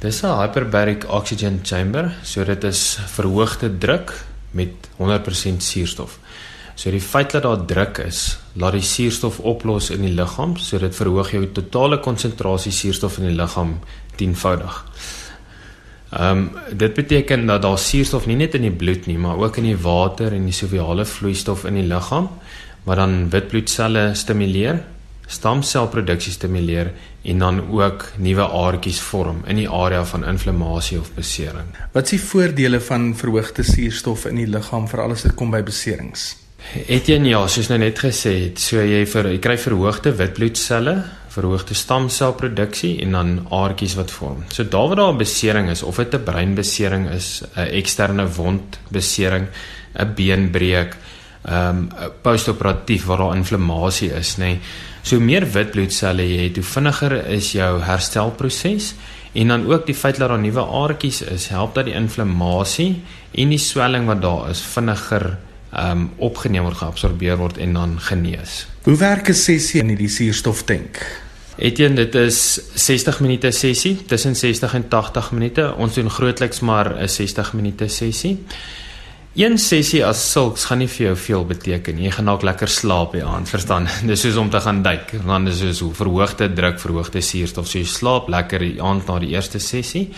Dis 'n hyperbaric oxygen chamber, so dit is verhoogde druk met 100% suurstof. So die feit dat daar druk is, laat die suurstof oplos in die liggaam, so dit verhoog jou totale konsentrasie suurstof in die liggaam tienvoudig. Ehm um, dit beteken dat daar suurstof nie net in die bloed nie, maar ook in die water en die soviale vloeistof in die liggaam wat dan witbloedselle stimuleer, stamselproduksie stimuleer en dan ook nuwe aardjies vorm in die area van inflammasie of besering. Wat is die voordele van verhoogde suurstof in die liggaam veral as dit kom by beserings? Etienne ja, soos nou net gesê het, so jy vir jy kry verhoogde witbloedselle verhoogde stamselproduksie en dan aardjies wat vorm. So daar waar daar 'n besering is of dit 'n breinbesering is, 'n eksterne wondbesering, 'n beenbreek, ehm um, postoperatief waar daar inflammasie is, nê. Nee, so meer witbloedselle jy het, hoe vinniger is jou herstelproses en dan ook die feit dat daar nuwe aardjies is, help dat die inflammasie en die swelling wat daar is vinniger ehm um, opgeneem word, geabsorbeer word en dan genees. Hoe werk 'n sessie in hierdie suurstoftank? Etienne, dit is 60 minute sessie, tussen 60 en 80 minute. Ons doen grootliks maar 'n 60 minute sessie. Een sessie as sulks gaan nie vir jou veel beteken. Jy gaan dalk lekker slaap die aand, verstaan? Dis soos om te gaan duik. Dan is dit so verhoogde druk, verhoogde suurstof, so jy slaap lekker die aand na die eerste sessie.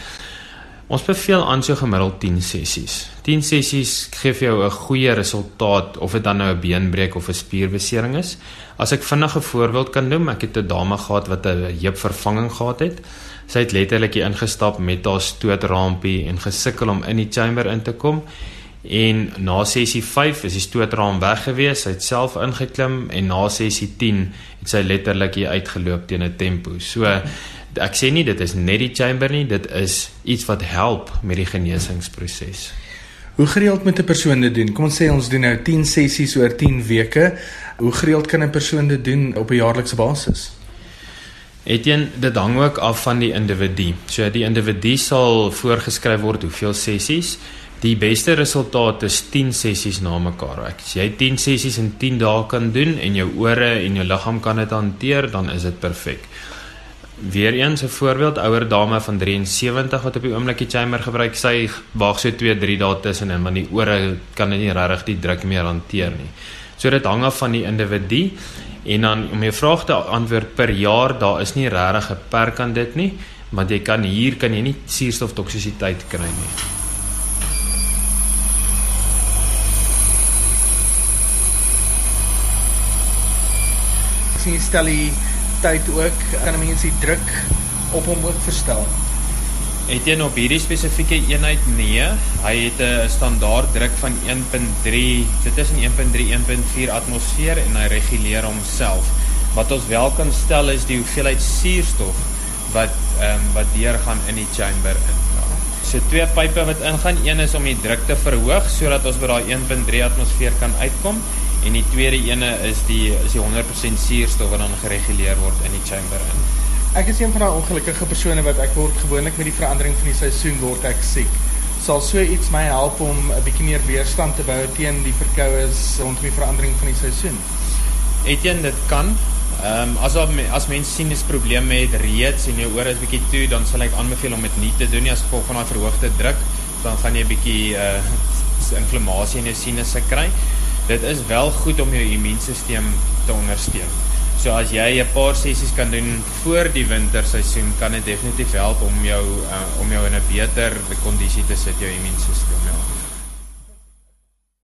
Ons beveel aan so gemiddeld 10 sessies. 10 sessies gee vir jou 'n goeie resultaat of dit dan nou 'n beenbreek of 'n spierbesering is. As ek vinnig 'n voorbeeld kan noem, ek het 'n dame gehad wat 'n heupvervanging gehad het. Sy het letterlik ingestap met haar stootrampie en gesukkel om in die chamber in te kom. En na sessie 5 is die stootraam weg gewees. Sy het self ingeklim en na sessie 10 het sy letterlik hier uitgeloop teen 'n tempo. So ek sê nie dit is net die chamber nie, dit is iets wat help met die genesingsproses. Hoe gereeld moet 'n persoon dit doen? Kom ons sê ons doen nou 10 sessies oor 10 weke. Hoe gereeld kan 'n persoon dit doen op 'n jaarlikse basis? Etien, dit hang ook af van die individu. So die individu sal voorgeskryf word hoeveel sessies. Die beste resultaat is 10 sessies na mekaar. Ek as jy 10 sessies in 10 dae kan doen en jou ore en jou liggaam kan dit hanteer, dan is dit perfek. Weereens 'n voorbeeld, ouer dame van 73 wat op die oomblik die chamber gebruik, sy wag so 2-3 dae tussenin, want die ore kan dit nie regtig die druk meer hanteer nie. So dit hang af van die individu en dan om jou vraag te antwoord per jaar, daar is nie regtig 'n perk aan dit nie, want jy kan hier kan jy nie suurstoftoksisiteit kry nie. Sien stel jy tyd ook kan mense die druk op hom ook verstel. Het jy op hierdie spesifieke eenheid nee, hy het 'n standaard druk van 1.3, dit is 'n 1.3 1.4 atmosfeer en hy reguleer homself. Wat ons wel kan stel is die hoeveelheid suurstof wat ehm um, wat deur gaan in die chamber in. So twee pype wat ingaan, een is om die druk te verhoog sodat ons by daai 1.3 atmosfeer kan uitkom En die tweede ene is die is die 100% suurstof wat dan gereguleer word in die chamber in. Ek is een van daai ongelukkige persone wat ek word gewoonlik met die verandering van die seisoen word ek siek. Sal so iets my help om 'n bietjie meer weerstand te bou teen die verkoues rondom die verandering van die seisoen? Etien dit kan. Ehm um, as as mense sien dis probleme met reeds en jou ore is bietjie toe, dan sal ek aanbeveel om dit nie te doen nie as gevolg van daai verhoogde druk. Dan gaan jy 'n bietjie uh inflammasie in jou sinusse kry dit is wel goed om jou immuunstelsel te ondersteun. So as jy 'n paar sessies kan doen voor die winterseisoen, kan dit definitief help om jou uh, om jou in 'n beter kondisie te sit jou immuunstelsel. Ja.